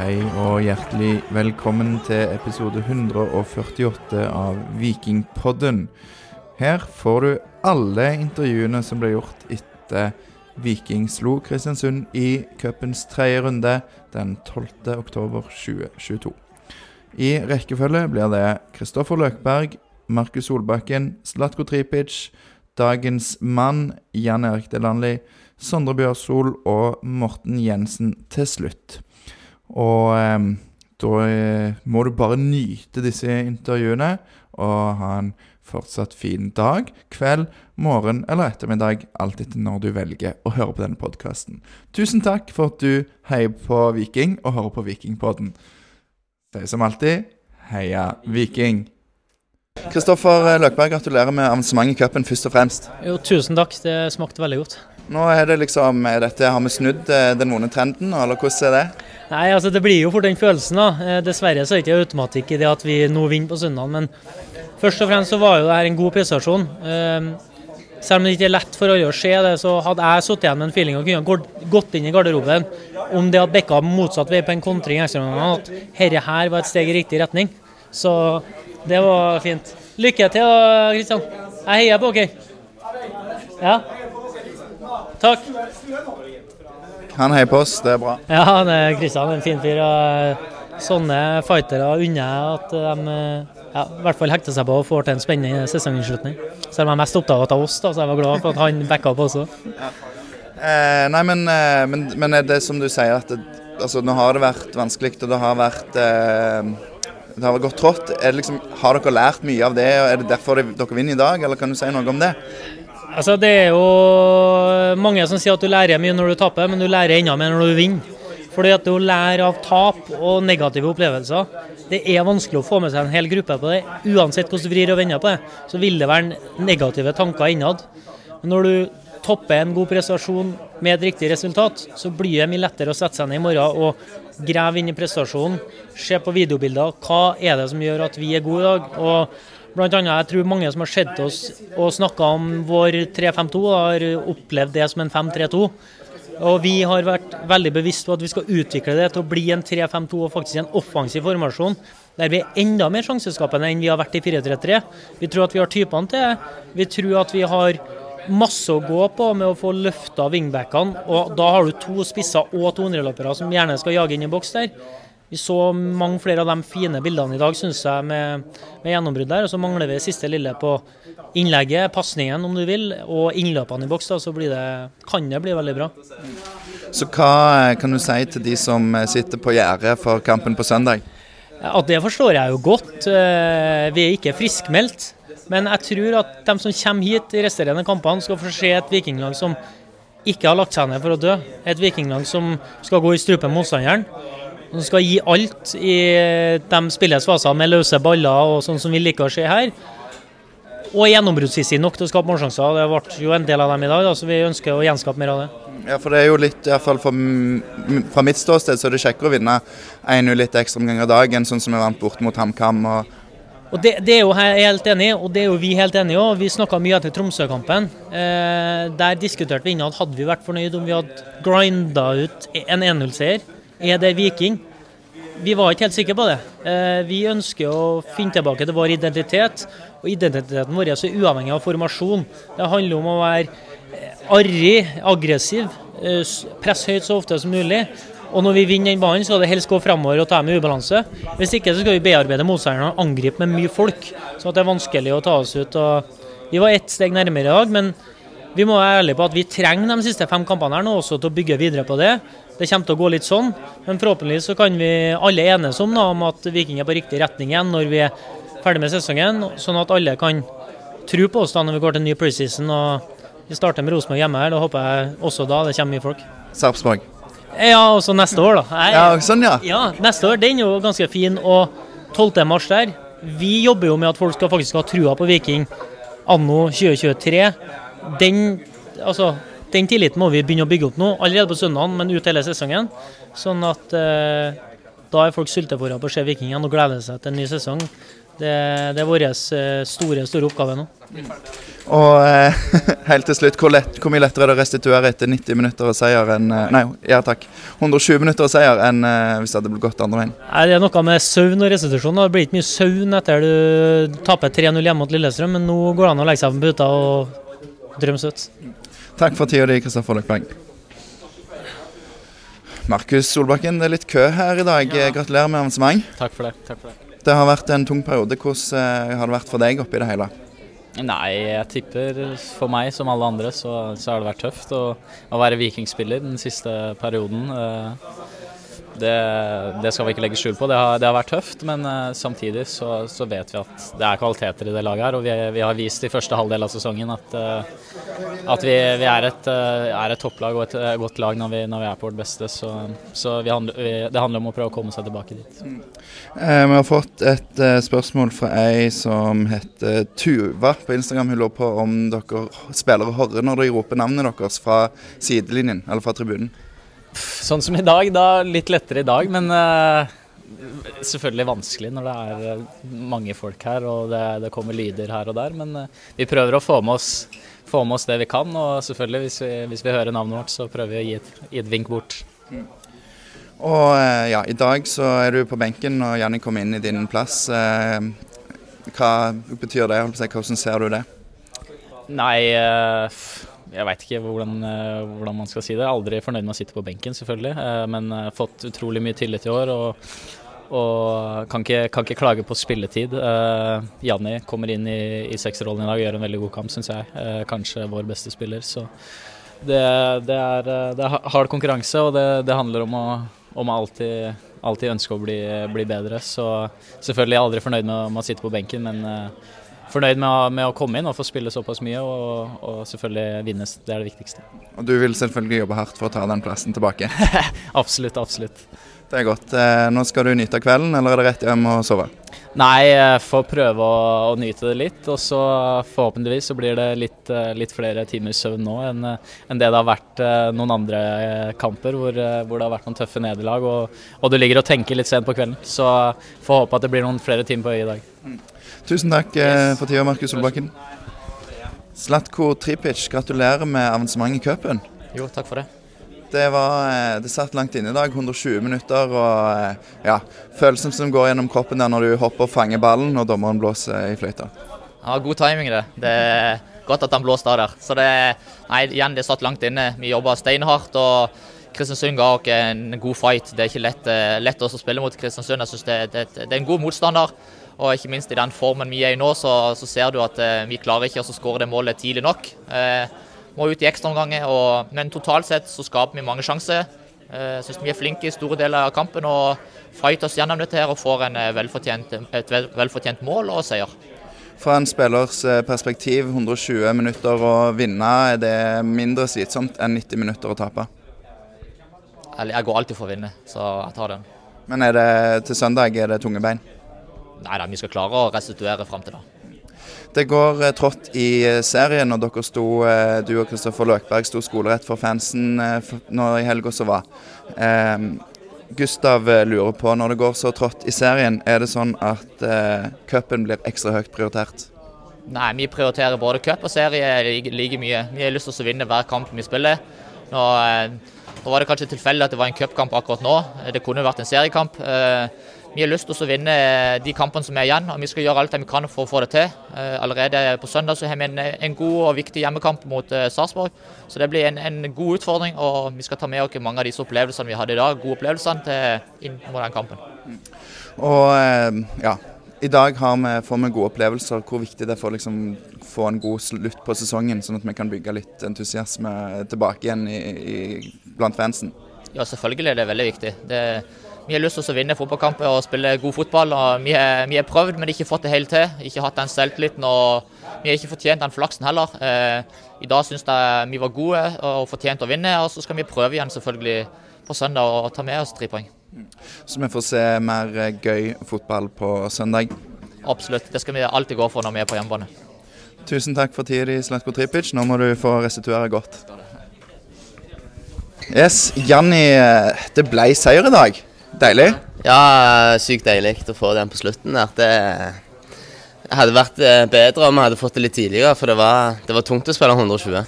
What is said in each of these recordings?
Hei og hjertelig velkommen til episode 148 av Vikingpodden. Her får du alle intervjuene som ble gjort etter Viking slo Kristiansund i cupens tredje runde den 12. oktober 2022. I rekkefølge blir det Kristoffer Løkberg, Markus Solbakken, Slatko Tripic, dagens mann Jan Erik Delanli, Sondre Bjørsol og Morten Jensen til slutt. Og eh, da eh, må du bare nyte disse intervjuene og ha en fortsatt fin dag, kveld, morgen eller ettermiddag, alt etter når du velger å høre på denne podkasten. Tusen takk for at du heier på Viking og hører på Vikingpodden. Sier som alltid heia Viking! Kristoffer Løkberg, gratulerer med avansementet i cupen, først og fremst. Jo, tusen takk. Det smakte veldig godt. Nå er det liksom, dette, Har vi snudd eh, den vonde trenden, eller hvordan er det? Nei, altså Det blir jo fort den følelsen. da. Eh, dessverre så er det ikke automatikk i det at vi nå vinner på søndag. Men først og fremst så var jo det her en god prestasjon. Ehm, selv om det ikke er lett for alle å se det, så hadde jeg sittet igjen med en feeling og kunne gått inn i garderoben om det hadde bikka motsatt vei på en kontring ekstraomganger, at dette her var et steg i riktig retning. Så det var fint. Lykke til, Kristian. Jeg heier på dere. Ja. Takk. Han heier på oss, det er bra. Ja, han er Kristian en fin fyr. og Sånne fightere unner jeg at de ja, i hvert fall hekter seg på og får til en spennende sesonginnslutning. Selv om jeg er mest opptatt av oss, da, så jeg var glad for at han backa opp også. Ja. Eh, nei, men, eh, men, men, er det som du sier, at det, altså, nå har det vært vanskelig, og det har vært eh, det har gått trått. Liksom, har dere lært mye av det, og er det derfor dere vinner i dag, eller kan du si noe om det? Altså, det er jo mange som sier at du lærer mye når du taper, men du lærer enda mer når du vinner. Fordi at du å lære av tap og negative opplevelser, det er vanskelig å få med seg en hel gruppe på det. Uansett hvordan du vrir og vender på det, så vil det være negative tanker innad. Men når du topper en god prestasjon med et riktig resultat, så blir det mye lettere å sette seg ned i morgen og grave inn i prestasjonen. Se på videobilder. Hva er det som gjør at vi er gode i dag? Og Blant annet, jeg tror mange som har sett oss og snakka om vår 3-5-2, har opplevd det som en 5-3-2. Og Vi har vært veldig bevisst på at vi skal utvikle det til å bli en 3-5-2 og faktisk en offensiv formasjon. Der vi er enda mer sjanseskapende enn vi har vært i 4-3-3. Vi tror at vi har typene til det. Vi tror at vi har masse å gå på med å få løfta wingbackene. Og da har du to spisser og to hundreløpere som gjerne skal jage inn i boks der. Vi så mange flere av de fine bildene i dag, syns jeg, med, med gjennombrudd der. Og så mangler vi det siste lille på innlegget, pasningen om du vil, og innløpene i boks. Da, så det, kan det bli veldig bra. Så hva kan du si til de som sitter på gjerdet for kampen på søndag? At Det forstår jeg jo godt. Eh, vi er ikke friskmeldt. Men jeg tror at de som kommer hit i resterende kampene, skal få se et vikinglag som ikke har lagt seg ned for å dø. Et vikinglag som skal gå i strupen motstanderen som skal gi alt i de spillets faser med løse baller og sånn som vi liker å se her. Og gjennombruddssissig nok til å skape målsjanser. Det ble jo en del av dem i dag, da, så vi ønsker å gjenskape mer av det. Ja, for det er jo litt, i hvert fall fra mitt ståsted, så er det kjekkere å vinne 1-0 litt ekstra omganger dagen, sånn som vi vant bort mot HamKam. og og det, det, er jo jeg helt enig i, og det er jo vi helt enige i òg. Vi snakka mye etter Tromsø-kampen. Eh, der diskuterte vi innad hadde vi vært fornøyd om vi hadde grinda ut en 1-0-seier. Er det Viking? Vi var ikke helt sikre på det. Eh, vi ønsker å finne tilbake til vår identitet. Og identiteten vår er så uavhengig av formasjon. Det handler om å være eh, arrig, aggressiv, eh, presse høyt så ofte som mulig. Og når vi vinner den banen, skal det helst gå framover og ta med ubalanse. Hvis ikke så skal vi bearbeide motstanderen og angripe med mye folk, sånn at det er vanskelig å ta oss ut. Og vi var ett steg nærmere i dag, men vi må være ærlige på at vi trenger de siste fem kampene her nå også til å bygge videre på det. Det kommer til å gå litt sånn, men forhåpentligvis så kan vi alle enes om, da, om at Viking er på riktig retning igjen når vi er ferdig med sesongen, sånn at alle kan tro på oss da når vi går til ny preseason. og Vi starter med Rosenborg hjemme her, da håper jeg også da det kommer mye folk. Sarpsborg? Ja, også neste år, da. Jeg, ja, sånn ja. ja, neste år. Den er jo ganske fin. Og 12. mars der. Vi jobber jo med at folk skal faktisk ha trua på Viking anno 2023 den, altså, den tilliten må vi begynne å bygge opp nå, allerede på søndagen, men ut hele sesongen. Sånn at eh, da er folk sultefòra på å se Viking igjen og gleder seg til en ny sesong. Det, det er vår eh, store, store oppgave nå. Og eh, helt til slutt, hvor, lett, hvor, mye lettere er det å restituere etter 90 minutter og seier enn eh, Nei, ja takk. 120 minutter og seier enn eh, hvis det hadde blitt gått andre veien? Nei, Det er noe med søvn og restitusjon. Det blir ikke mye søvn etter du taper 3-0 hjemme mot Lillestrøm, men nå går det an å legge seg på puta og drømme søtt. Takk for tida di, Kristoffer Løkberg. Markus Solbakken, det er litt kø her i dag. Ja. Gratulerer med avansement. Takk for det. Takk for det. Det har vært en tung periode. Hvordan har det vært for deg oppi det hele? Nei, jeg tipper for meg som alle andre så, så har det vært tøft å, å være vikingspiller den siste perioden. Eh, det, det, skal vi ikke legge skjul på. Det har, det har vært tøft, men uh, samtidig så, så, vet vi at det er kvaliteter i det laget her. Og vi, vi har vist i første halvdel av sesongen at, uh, at vi, vi, er, et, uh, er et topplag og et godt lag når vi, når vi, er på vårt beste. Så, så handler, det handler om å prøve å komme seg tilbake dit. Mm. Eh, vi har fått et eh, spørsmål fra ei som heter Tuva på Instagram. Hun lurer på om dere spillere hører når de roper navnet deres fra sidelinjen eller fra tribunen. Sånn som i dag, da litt lettere i dag, men uh, selvfølgelig vanskelig når det er eh, mange folk her og det, det kommer lyder her og der. Men uh, vi prøver å få med, oss, få med, oss, det vi kan, og selvfølgelig hvis vi, hvis vi hører navnet vårt, så prøver vi å gi et, gi et vink bort. Mm. Og ja, i dag så er du på benken og Janni kom inn i din plass. hva betyr det? Hvordan ser du det? Nei, jeg veit ikke hvordan, eh, hvordan, man skal si det. Aldri fornøyd med å sitte på benken, selvfølgelig. Eh, men uh, fått utrolig mye tillit i år. og, og kan, ikke, kan, ikke, klage på spilletid. Janni kommer inn i, i sekserrollen i dag og gjør en veldig god kamp, syns jeg. kanskje vår beste spiller. Så det, det, er, det er, hard konkurranse, og det, det handler om å, om å alltid, alltid, ønske å bli, bli, bedre. Så selvfølgelig er jeg aldri fornøyd med å sitte på benken, men fornøyd med å, med å, komme inn og få spille såpass mye, og, og, selvfølgelig vinnes. Det er det viktigste. Og du vil selvfølgelig jobbe hardt for å ta den plassen tilbake? absolutt, absolutt. Det er godt. Eh, nå skal du nyte kvelden, eller er det rett hjem og sove? Nei, jeg får prøve å, å, nyte det litt. Og så forhåpentligvis så blir det litt, eh, litt flere timer søvn nå enn, enn, det det har vært eh, noen andre kamper hvor, hvor det har vært noen tøffe nederlag. Og, og, du ligger og tenker litt sent på kvelden. Så får håpe at det blir noen flere timer på øyet i dag. Mm. Tusen takk yes. for tida, Markus Solbakken. Slatko Tripic, gratulerer med avansement i cupen. Jo, takk for det. Det, var, eh, det satt langt inne i dag, 120 minutter. og eh, ja, Følelsen som går gjennom kroppen der når du hopper og fanger ballen og dommeren blåser i fløyta. Ja, God timing, det. Det er godt at han blåste der. Så det, nei, igjen, det satt langt inne. Vi jobba steinhardt. og Kristiansund ga oss en god fight. Det er ikke lett, eh, lett å spille mot Kristiansund. Jeg synes det, det, det er en god motstander. Og ikke minst i den formen vi er i nå, så, så ser du at vi klarer ikke å skåre det målet tidlig nok. Eh, må ut i ekstraomganger, men totalt sett så skaper vi mange sjanser. Eh, jeg syns vi er flinke i store deler av kampen og fighter oss gjennom dette her og får en eh, velfortjent, et velfortjent mål og seier. Fra en spillers eh, perspektiv, 120 minutter å vinne, er det mindre slitsomt enn 90 minutter å tape? Jeg går alltid for å vinne, så jeg tar den. Men det til søndag er det tunge bein? Nei da, vi skal klare å restituere fram til da. Det går eh, trått i eh, serien, og dere sto, eh, du og Kristoffer Løkberg sto skolerett for fansen eh, nå i helga som var. Eh, Gustav eh, lurer på, når det går så trått i serien, er det sånn at eh, cupen blir ekstra høyt prioritert? Nei, vi prioriterer både cup og serie like, like, mye. Vi har lyst til å vinne hver kamp vi spiller. Nå, nå var det kanskje tilfeldig at det var en cupkamp akkurat nå. Det kunne vært en seriekamp. Eh, vi har lyst til å vinne de kampene som er igjen, og vi skal gjøre alt vi kan for å få det til. Eh, allerede på søndag så har vi en, en god og viktig hjemmekamp mot Sarpsborg. Så det blir en, en, god utfordring, og vi skal ta med oss mange av disse opplevelsene vi hadde i dag, gode opplevelsene, til, inn mot den kampen. Og eh, ja, i dag vi, får vi gode opplevelser. Hvor viktig det er for å liksom, få en god slutt på sesongen, sånn at vi kan bygge litt entusiasme tilbake igjen i, i, blant fansen? Ja, selvfølgelig er det veldig viktig. Det vi har lyst til å vinne fotballkamper og spille god fotball. og Vi har prøvd, men ikke fått det helt til. Ikke hatt den selvtilliten og vi har ikke fortjent den flaksen heller. Eh, I dag syns jeg vi var gode og fortjente å vinne, og så skal vi prøve igjen selvfølgelig på søndag og ta med oss tre poeng. Så vi får se mer eh, gøy fotball på søndag? Absolutt, det skal vi alltid gå for når vi er på hjemmebane. Tusen takk for tida di, Slatko Tripic. Nå må du få restituere godt. Yes, Janni, eh, det ble seier i dag. Deilig? Ja, sykt deilig å få den på slutten At Det, hadde vært eh, bedre om vi hadde fått det litt tidligere, for det var, det var tungt å spille 120.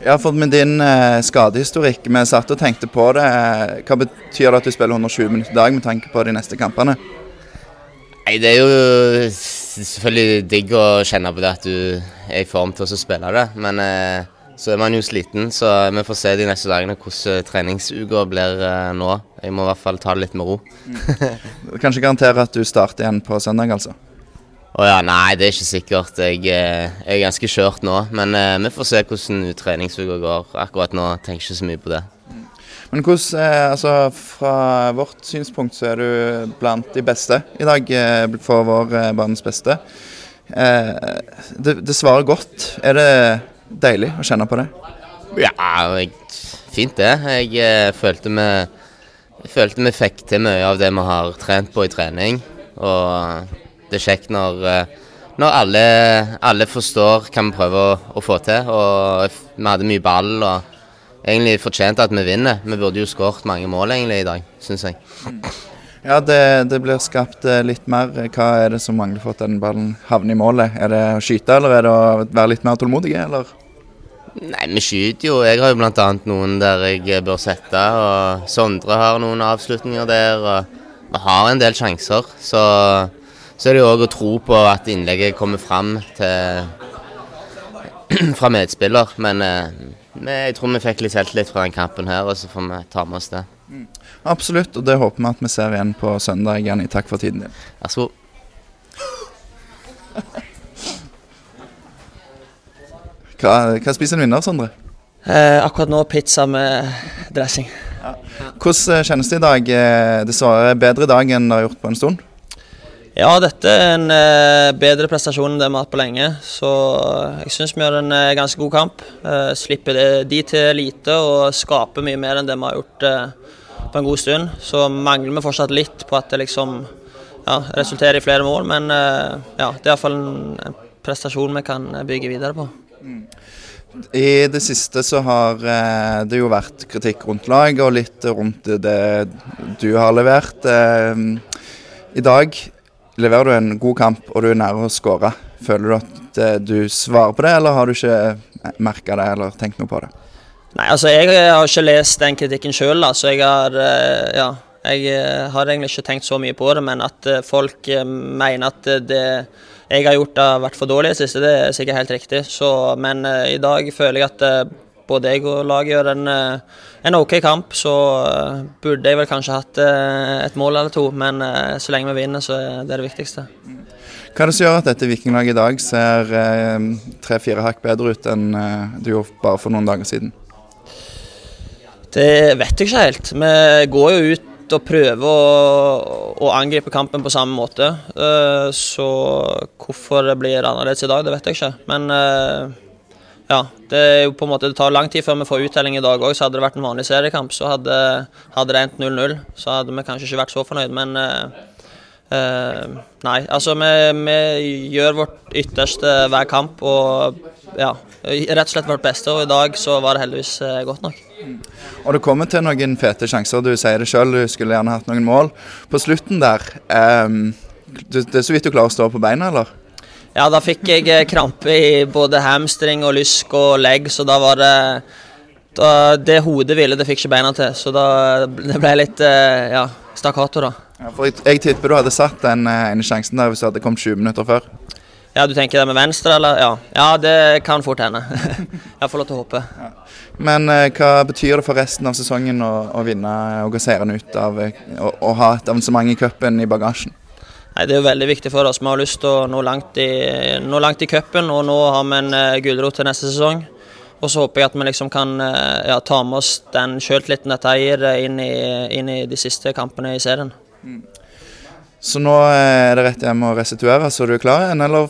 Ja, for med din eh, skadehistorikk, vi satt og tenkte på det. Hva betyr det at du spiller 120 minutter i dag med tanke på de neste kampene? Nei, det er jo selvfølgelig digg å kjenne på det at du er i form til å spille det, men eh, så er man jo sliten, så vi får se de neste dagene hvordan treningsuka blir eh, nå. Jeg må i hvert fall ta det litt med ro. Kanskje kan ikke garantere at du starter igjen på søndag, altså? Å ja, nei, det er ikke sikkert. Jeg, eh, jeg er ganske kjørt nå, men eh, vi får se hvordan treningsuka går. Akkurat nå tenker jeg ikke så mye på det. Men hvordan, eh, altså Fra vårt synspunkt så er du blant de beste i dag, eh, for vår eh, banens beste. Eh, det, det svarer godt. Er det deilig å kjenne på det? Ja, jeg, fint det. Jeg eh, følte vi følte vi fikk til mye av det vi har trent på i trening. Og det er kjekt når, eh, når alle, alle forstår hva vi prøver å, å få til. Og vi hadde mye ball og egentlig fortjente at vi vinner. Vi burde jo skåret mange mål egentlig i dag, syns jeg. Ja, det, det blir skapt eh, litt mer. Hva er det som mangler for at den ballen havner i målet? Er det å skyte, eller er det å være litt mer tålmodige, eller? Nei, vi skyter jo. Jeg har jo bl.a. noen der jeg bør sette. Og Sondre har noen avslutninger der. Og vi har en del sjanser. Så, så er det jo òg å tro på at innlegget kommer fram til fra medspiller. Men eh, jeg tror vi fikk litt selvtillit fra den kampen her, og så får vi ta med oss det. Absolutt, og det håper vi at vi ser igjen på søndag. Jenny, takk for tiden din. Vær så god. Hva, hva spiser en vinner, Sondre? Eh, akkurat nå pizza med dressing. Hvordan eh, kjennes det i dag? Dessverre bedre dag enn det har gjort på en stund. Ja, dette er en eh, bedre prestasjon enn det vi har hatt på lenge. Så jeg syns vi gjør en eh, ganske god kamp. Eh, slipper det, de til lite og skaper mye mer enn det vi har gjort eh, på en god stund. Så mangler vi fortsatt litt på at det liksom ja, resulterer i flere mål, men eh, ja, det er iallfall en prestasjon vi kan bygge videre på. I det siste så har eh, det jo vært kritikk rundt laget og litt rundt det du har levert. Eh, I dag leverer du en god kamp og du er nære å skåre. Føler du at eh, du svarer på det, eller har du ikke merka det eller tenkt noe på det? Nei, altså jeg har ikke lest den kritikken sjøl, så jeg har ja, jeg har egentlig ikke tenkt så mye på det. Men at folk mener at det jeg har gjort har vært for dårlig i det siste, det er sikkert helt riktig. Så, men eh, i dag føler jeg at eh, både jeg og laget gjør en, eh, en OK kamp. Så burde jeg vel kanskje hatt et mål eller to, men så lenge vi vinner, så er det det viktigste. Hva er det som gjør at dette vikinglaget i dag ser tre-fire hakk bedre ut enn du gjorde bare for noen dager siden? Det vet jeg ikke helt. Vi går jo ut og prøver å, å angripe kampen på samme måte. Eh, Så hvorfor det blir annerledes i dag, det vet jeg ikke. Men eh, ja, det er jo på en måte, det tar lang tid før vi får uttelling i dag òg. Hadde det vært en vanlig seriekamp, så hadde, hadde det endt 0-0. Så hadde vi kanskje ikke vært så fornøyd, men Uh, Nei, altså vi, vi gjør vårt ytterste hver kamp og ja, rett og slett vårt beste. Og i dag så var det heldigvis godt nok. Og det kommer til noen fete sjanser. Du sier det sjøl, du skulle gjerne hatt noen mål. På slutten der um, Det er så vidt du klarer å stå på beina, eller? Ja, da fikk jeg eh, krampe i både hamstring og lysk og legg, så da var det da, Det hodet ville, det fikk ikke beina til, så da det ble litt eh, ja, stakkato, da. Ja, for jeg, jeg tipper du hadde satt den eh, ene sjansen der hvis du hadde kommet 20 minutter før. Ja, du tenker det med venstre, eller? Ja, ja det kan fort hende. jeg får lov til å håpe. Men eh, hva betyr det for resten av sesongen å, å vinne og gå seirende ut av eh, å, ha et avansement i cupen i bagasjen? Nei, Det er jo veldig viktig for oss. Vi har lyst til å nå langt i, nå langt i cupen, og nå har vi en uh, gulrot til neste sesong. Og så håper jeg at vi liksom kan uh, ja, ta med oss den sjøltilliten dette gir, inn i, inn i de siste kampene i serien. Så nå er det rett hjem å restituere, så du er klar igjen? Eller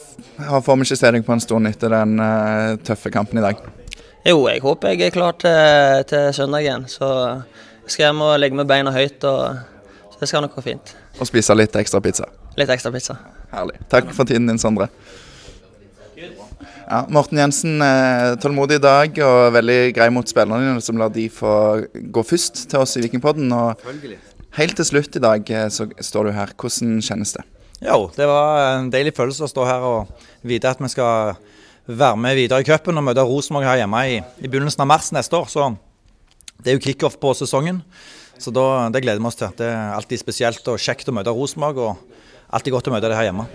får vi ikke se deg på en stund etter den uh, tøffe kampen i dag? Jo, jeg håper jeg er klar til, til søndag igjen. Så skal jeg må legge med beina høyt, og så det skal nok gå fint. Og spise litt ekstra pizza? Litt ekstra pizza. Herlig. Takk for tiden din, Sondre. Ja, Morten Jensen, eh, tålmodig i dag og veldig grei mot spillerne dine, som lar de få gå først til oss i Vikingpodden. Og helt til slutt i dag eh, så står du her. Hvordan kjennes det? Jo, det var en deilig følelse å stå her og vite at vi skal være med videre i cupen og møte Rosenborg her hjemme i, i, begynnelsen av mars neste år. Så det er jo kickoff på sesongen. Så da, det gleder vi oss til. Det er alltid spesielt og kjekt å møte Rosenborg, og alltid godt å møte det her hjemme.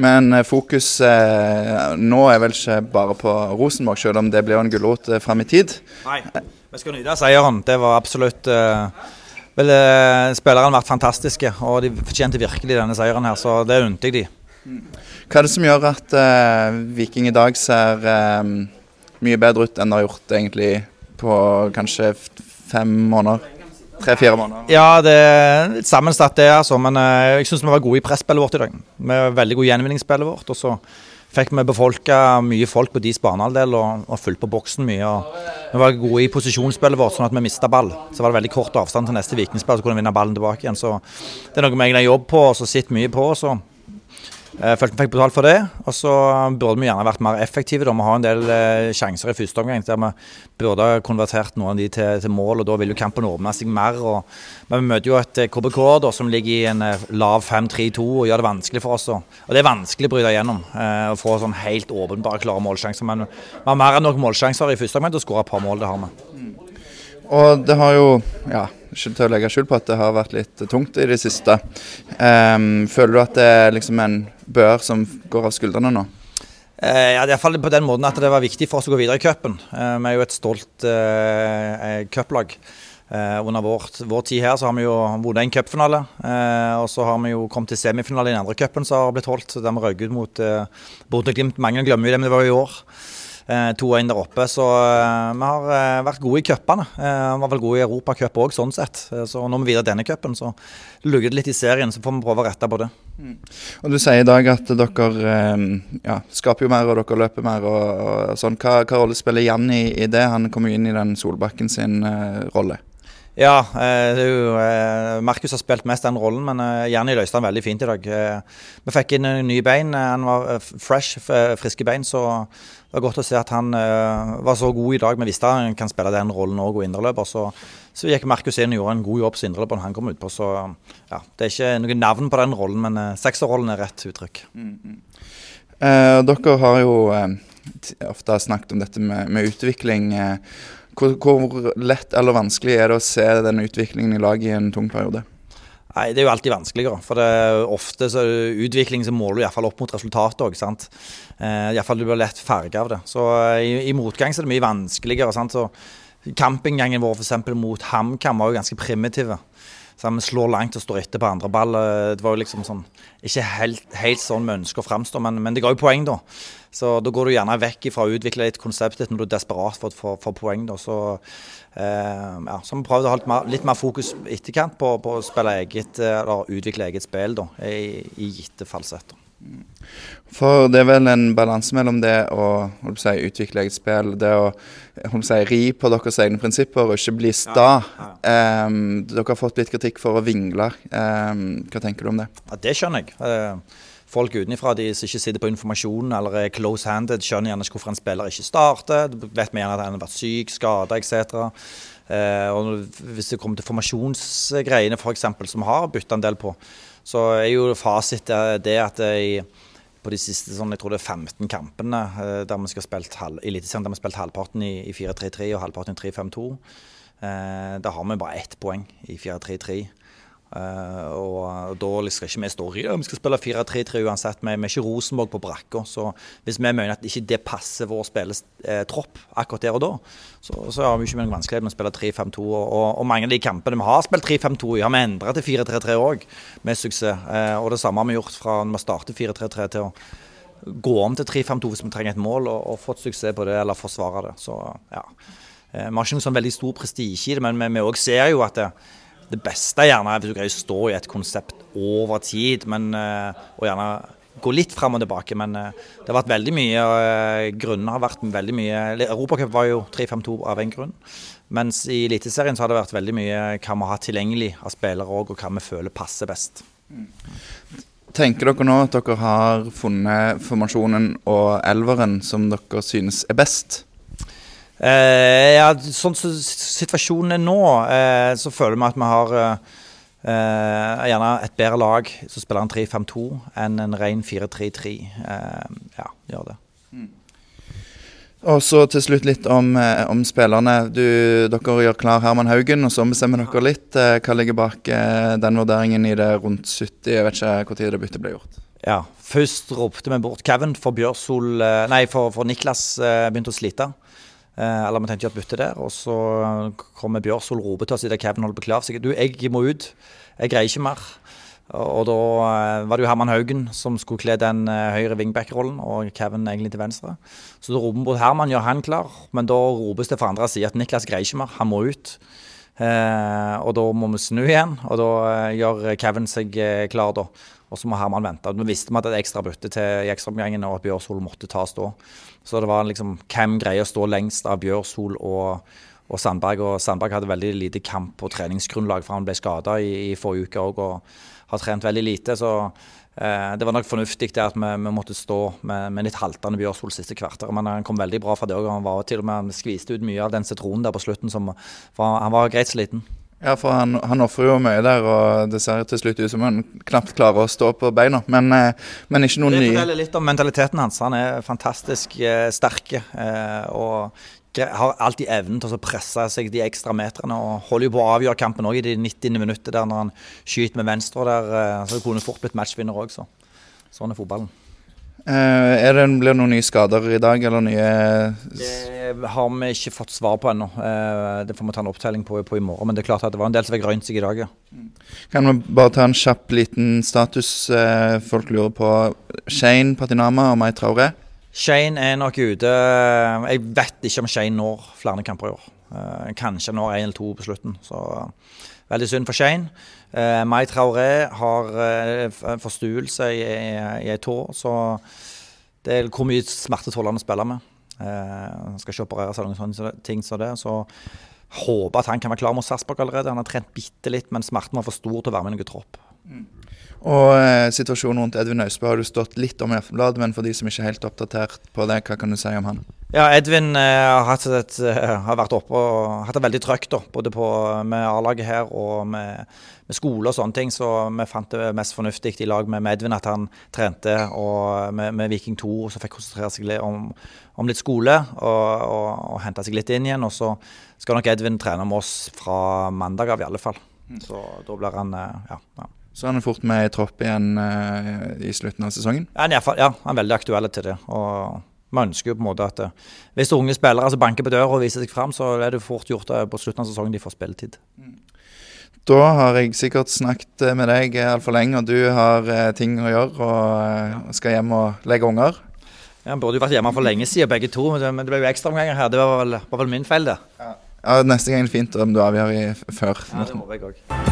Men eh, fokus eh, nå er vel ikke bare på Rosenborg, selv om det blir en gulrot eh, fram i tid? Nei, vi skal nyte seieren. Det var absolutt eh, vel, eh, Spillerne har vært fantastiske, og de fortjente virkelig denne seieren her, så det unner jeg de. Hva er det som gjør at eh, Viking i dag ser mye bedre ut enn det har gjort egentlig på kanskje fem måneder? Tre-fire måneder? Ja, det er litt sammensatt det, altså. Men uh, jeg syns vi var gode i presspillet vårt i dag. Vi var veldig gode i gjenvinningsspillet vårt. Og så fikk vi befolka mye folk på deres banehalvdel og, og fulgt på boksen mye. Og vi var gode i posisjonsspillet vårt, sånn at vi mista ball. Så var det veldig kort avstand til neste vikingspill, så kunne vi vinne ballen tilbake igjen. Så det er noe vi egentlig har jobb på og så sitter mye på. Så følte vi fikk betalt for det. Og så burde vi gjerne vært mer effektive. Da. Vi har en del eh, sjanser i første omgang der vi burde ha konvertert noen av de til, til mål, og da vil jo kampen åpne seg mer. Og, men vi møter jo et KBK eh, da, som ligger i en eh, lav 5-3-2 og gjør det vanskelig for oss. Og, og det er vanskelig å bryte igjennom eh, og få sånn helt åpenbare, klare målsjanser. Men vi har mer enn nok målsjanser i første omgang til å skåre et par mål. det har vi. Og det har jo, ja, ikke til å legge skjul på at det har vært litt tungt i det siste. Um, føler du at det er liksom en bør som går av skuldrene nå? Eh, ja, Iallfall på den måten at det var viktig for oss å gå videre i cupen. Eh, vi er jo et stolt eh, cuplag. Eh, under vår, vår, tid her så har vi jo vunnet en cupfinale. Eh, og så har vi jo kommet til semifinale i den andre cupen som har blitt holdt. Der vi røk ut mot eh, Bodø-Glimt. Mange glemmer jo det, men det var jo i år. 2-1 der oppe. Så vi har vært gode i cupene. Vi var vel gode i Europacup òg, sånn sett. Så når vi videre denne cupen, så lugger det litt i serien. Så får vi prøve å rette på det. Mm. Og Du sier i dag at dere ja, skaper jo mer og dere løper mer. og, og sånn. Hva, hva rolle spiller Jan i, i, det? Han kommer jo inn i den Solbakken sin uh, rolle. Ja, eh, Markus har spilt mest den rollen, men Janni løste han veldig fint i dag. Vi fikk inn nye bein. Han var fresh, friske bein, så det var godt å se at han var så god i dag. Vi visste han kan spille den rollen òg og indreløper. Så, så gikk Markus inn og gjorde en god jobb som indreløper når han kom utpå. Så ja, det er ikke noe navn på den rollen, men sekserrollen er rett uttrykk. Mm, mm. Eh, dere har jo eh, ofte snakket om dette med, med utvikling. Eh, hvor, hvor, lett eller vanskelig er det å se den utviklingen i laget i en tung periode? Nei, Det er jo alltid vanskeligere. For det er ofte så utvikling som måler du iallfall opp mot resultatet òg. Eh, iallfall du blir lett farga av det. Så eh, i, i, motgang så er det mye vanskeligere. sant? Så Campinggangen vår for mot HamKam var jo ganske primitive. Så Vi slår langt og står etter på andre ball. Eh, det var jo liksom sånn Ikke helt, helt sånn vi ønsker å framstå, men, men det ga jo poeng, da. Så da går du gjerne vekk fra å utvikle litt konseptet når du er desperat for å få poeng. Da. Så, eh, ja, så vi prøvde å ha litt mer fokus etterkant på, på å spille eget, eh, eller utvikle eget spill da, i, i gitte fallsetter. For det er vel en balanse mellom det å si, utvikle eget spill, det å si, ri på deres egne prinsipper og ikke bli sta. Ja, ja. um, dere har fått litt kritikk for å vingle. Um, hva tenker du om det? Ja, Det skjønner jeg. Uh, folk utenfra de som ikke sitter på informasjonen eller er close-handed, skjønner gjerne ikke hvorfor en spiller ikke starter. vet vi gjerne at han har vært syk, skada etc. Uh, og hvis det kommer til formasjonsgreiene f.eks., for som vi har bytta en del på, så er jo fasit det at jeg, på de siste sånn, jeg tror det er 15 kampene eh, der vi skal spilt halv, Eliteserien der vi har spilt halvparten i, i 4-3-3 og halvparten i 3-5-2, eh, da har vi bare ett poeng i 4-3-3. Uh, og da skal ikke vi stå i det. Vi skal spille 4-3-3 uansett. Vi, er ikke Rosenborg på brakka. Så hvis vi mener at ikke det passer vår spilletropp eh, akkurat der og da, så, så har vi ikke noen vanskelighet med å spille 3-5-2. Og, og, mange av de kampene vi har spilt 3-5-2 i, har vi endra til 4-3-3 òg, med suksess. Uh, og det samme har vi gjort fra når vi starter 4-3-3 til å gå om til 3-5-2 hvis vi trenger et mål, og, og, fått suksess på det, eller forsvare det. Så ja. Uh, vi har ikke noen sånn veldig stor prestisje i det, men vi òg ser jo at det, det beste er gjerne hvis du greier å stå i et konsept over tid, men, eh, og gjerne gå litt fram og tilbake. Men eh, det har vært veldig mye grunner. Grunnen har vært veldig mye Europacup var jo 3-5-2 av en grunn. Mens i Eliteserien så har det vært veldig mye hva vi har tilgjengelig av spillere òg, og hva vi føler passer best. Tenker dere nå at dere har funnet formasjonen og elveren som dere synes er best? Eh, ja, sånn som situasjonen er nå, eh, så føler vi at vi har eh, gjerne et bedre lag som spiller en 3-5-2 enn en ren 4-3-3. Eh, ja, gjør det. Og så til slutt litt om, eh, om spillerne. Du, dere gjør klar Herman Haugen, og så ombestemmer dere litt. Eh, hva ligger bak den vurderingen i det rundt 70? Jeg vet ikke når det byttet ble gjort. Ja, Først ropte vi bort Kevin for Bjørsol Nei, for, for Niklas begynte å slite. Eh, eller vi tenkte å gjøre et bytte der. Og så kommer Bjørsol og roper til oss idet Kevin holder på seg. Du, jeg må ut. Jeg greier ikke mer. Og da eh, var det jo Herman Haugen som skulle kle den eh, høyre wingback-rollen, og Kevin egentlig til venstre. Så da roper bort Herman, gjør han klar. Men da ropes det fra andre side at Niklas greier ikke mer, han må ut. Eh, og da må vi snu igjen, og da eh, gjør Kevin seg eh, klar da. Og så må Herman vente. Vi visste vi at er ekstra bytte til i ekstraomgangen, og at Bjørsol måtte tas da. Så det var liksom hvem greier å stå lengst av Bjørsol og, og Sandberg. Og Sandberg hadde veldig lite kamp og treningsgrunnlag, for han ble skada i, i, forrige uke òg og har trent veldig lite. Så eh, det var nok fornuftig at vi, vi måtte stå med, med litt haltende Bjørsol siste kvarter. Men han kom veldig bra fra det òg. Han var til og med han skviste ut mye av den sitronen der på slutten. For han var greit sliten. Ja, for han, han ofrer jo mye der, og det ser til slutt ut som han knapt klarer å stå på beina. Men, eh, men ikke noen nye Det forteller litt om mentaliteten hans. Han er fantastisk eh, sterk eh, og har alltid evnen til å presse seg de ekstra meterne. Og holder jo på å avgjøre kampen òg i de 90. minuttet der når han skyter med venstre. Der, eh, så det kunne fort blitt matchvinner òg, så. Sånn er fotballen. Eh, er det, blir det noen nye skader i dag, eller nye Det har vi ikke fått svar på ennå. Eh, det får vi ta en opptelling på, på, i morgen. Men det er klart at det var en del som fikk røynt seg i dag, ja. Kan vi bare ta en kjapp liten status? Eh, folk lurer på Shane Patinama og Mai Traoré. Shane er nok ute. Jeg vet ikke om Shane når flere kamper i år. Eh, kanskje når én eller to på slutten. Så veldig synd for Shane. Eh, Mai Traoré har eh, forstuelse i, i, i ei tå, så det er hvor mye smerte tåler han å spille med. Eh, han skal ikke operere seg noen sånne ting som det. så håper at han kan være klar mot Sarpsborg allerede. Han har trent bitte litt, men smerten var for stor til å være med i noen tropp. Mm. Og eh, situasjonen rundt Edvin Austbø har du stått litt om i Aftenbladet, men for de som ikke er helt oppdatert på det, hva kan du si om han? Ja, Edvin eh, har, et, eh, har, vært oppe og hatt det veldig trøkt, både på, med A-laget her og med, med, skole og sånne ting. Så vi fant det mest fornuftig i lag med, med Edvin at han trente og med, med Viking 2 så fikk konsentrere seg om, om litt skole og, og, og hente seg litt inn igjen. Og så skal nok Edvin trene med oss fra mandag av, i alle fall. Mm. Så da blir han ja. ja. Så han er fort med i tropp igjen uh, i slutten av sesongen? Han er, ja, han er veldig aktuell til det. og vi ønsker jo på en måte at uh, hvis unge spillere altså banker på døra og viser seg fram, så er det fort gjort uh, på slutten av sesongen de får spilletid. Mm. Da har jeg sikkert snakket med deg altfor lenge, og du har ting å gjøre og skal hjem og legge unger. Ja, Han burde jo vært hjemme for lenge siden, begge to, men det, men det ble jo ekstraomganger her. Det var vel, var vel, min feil, det. Ja. ja, Neste gang er det fint om du avgjør i, før. Ja, det håper jeg også.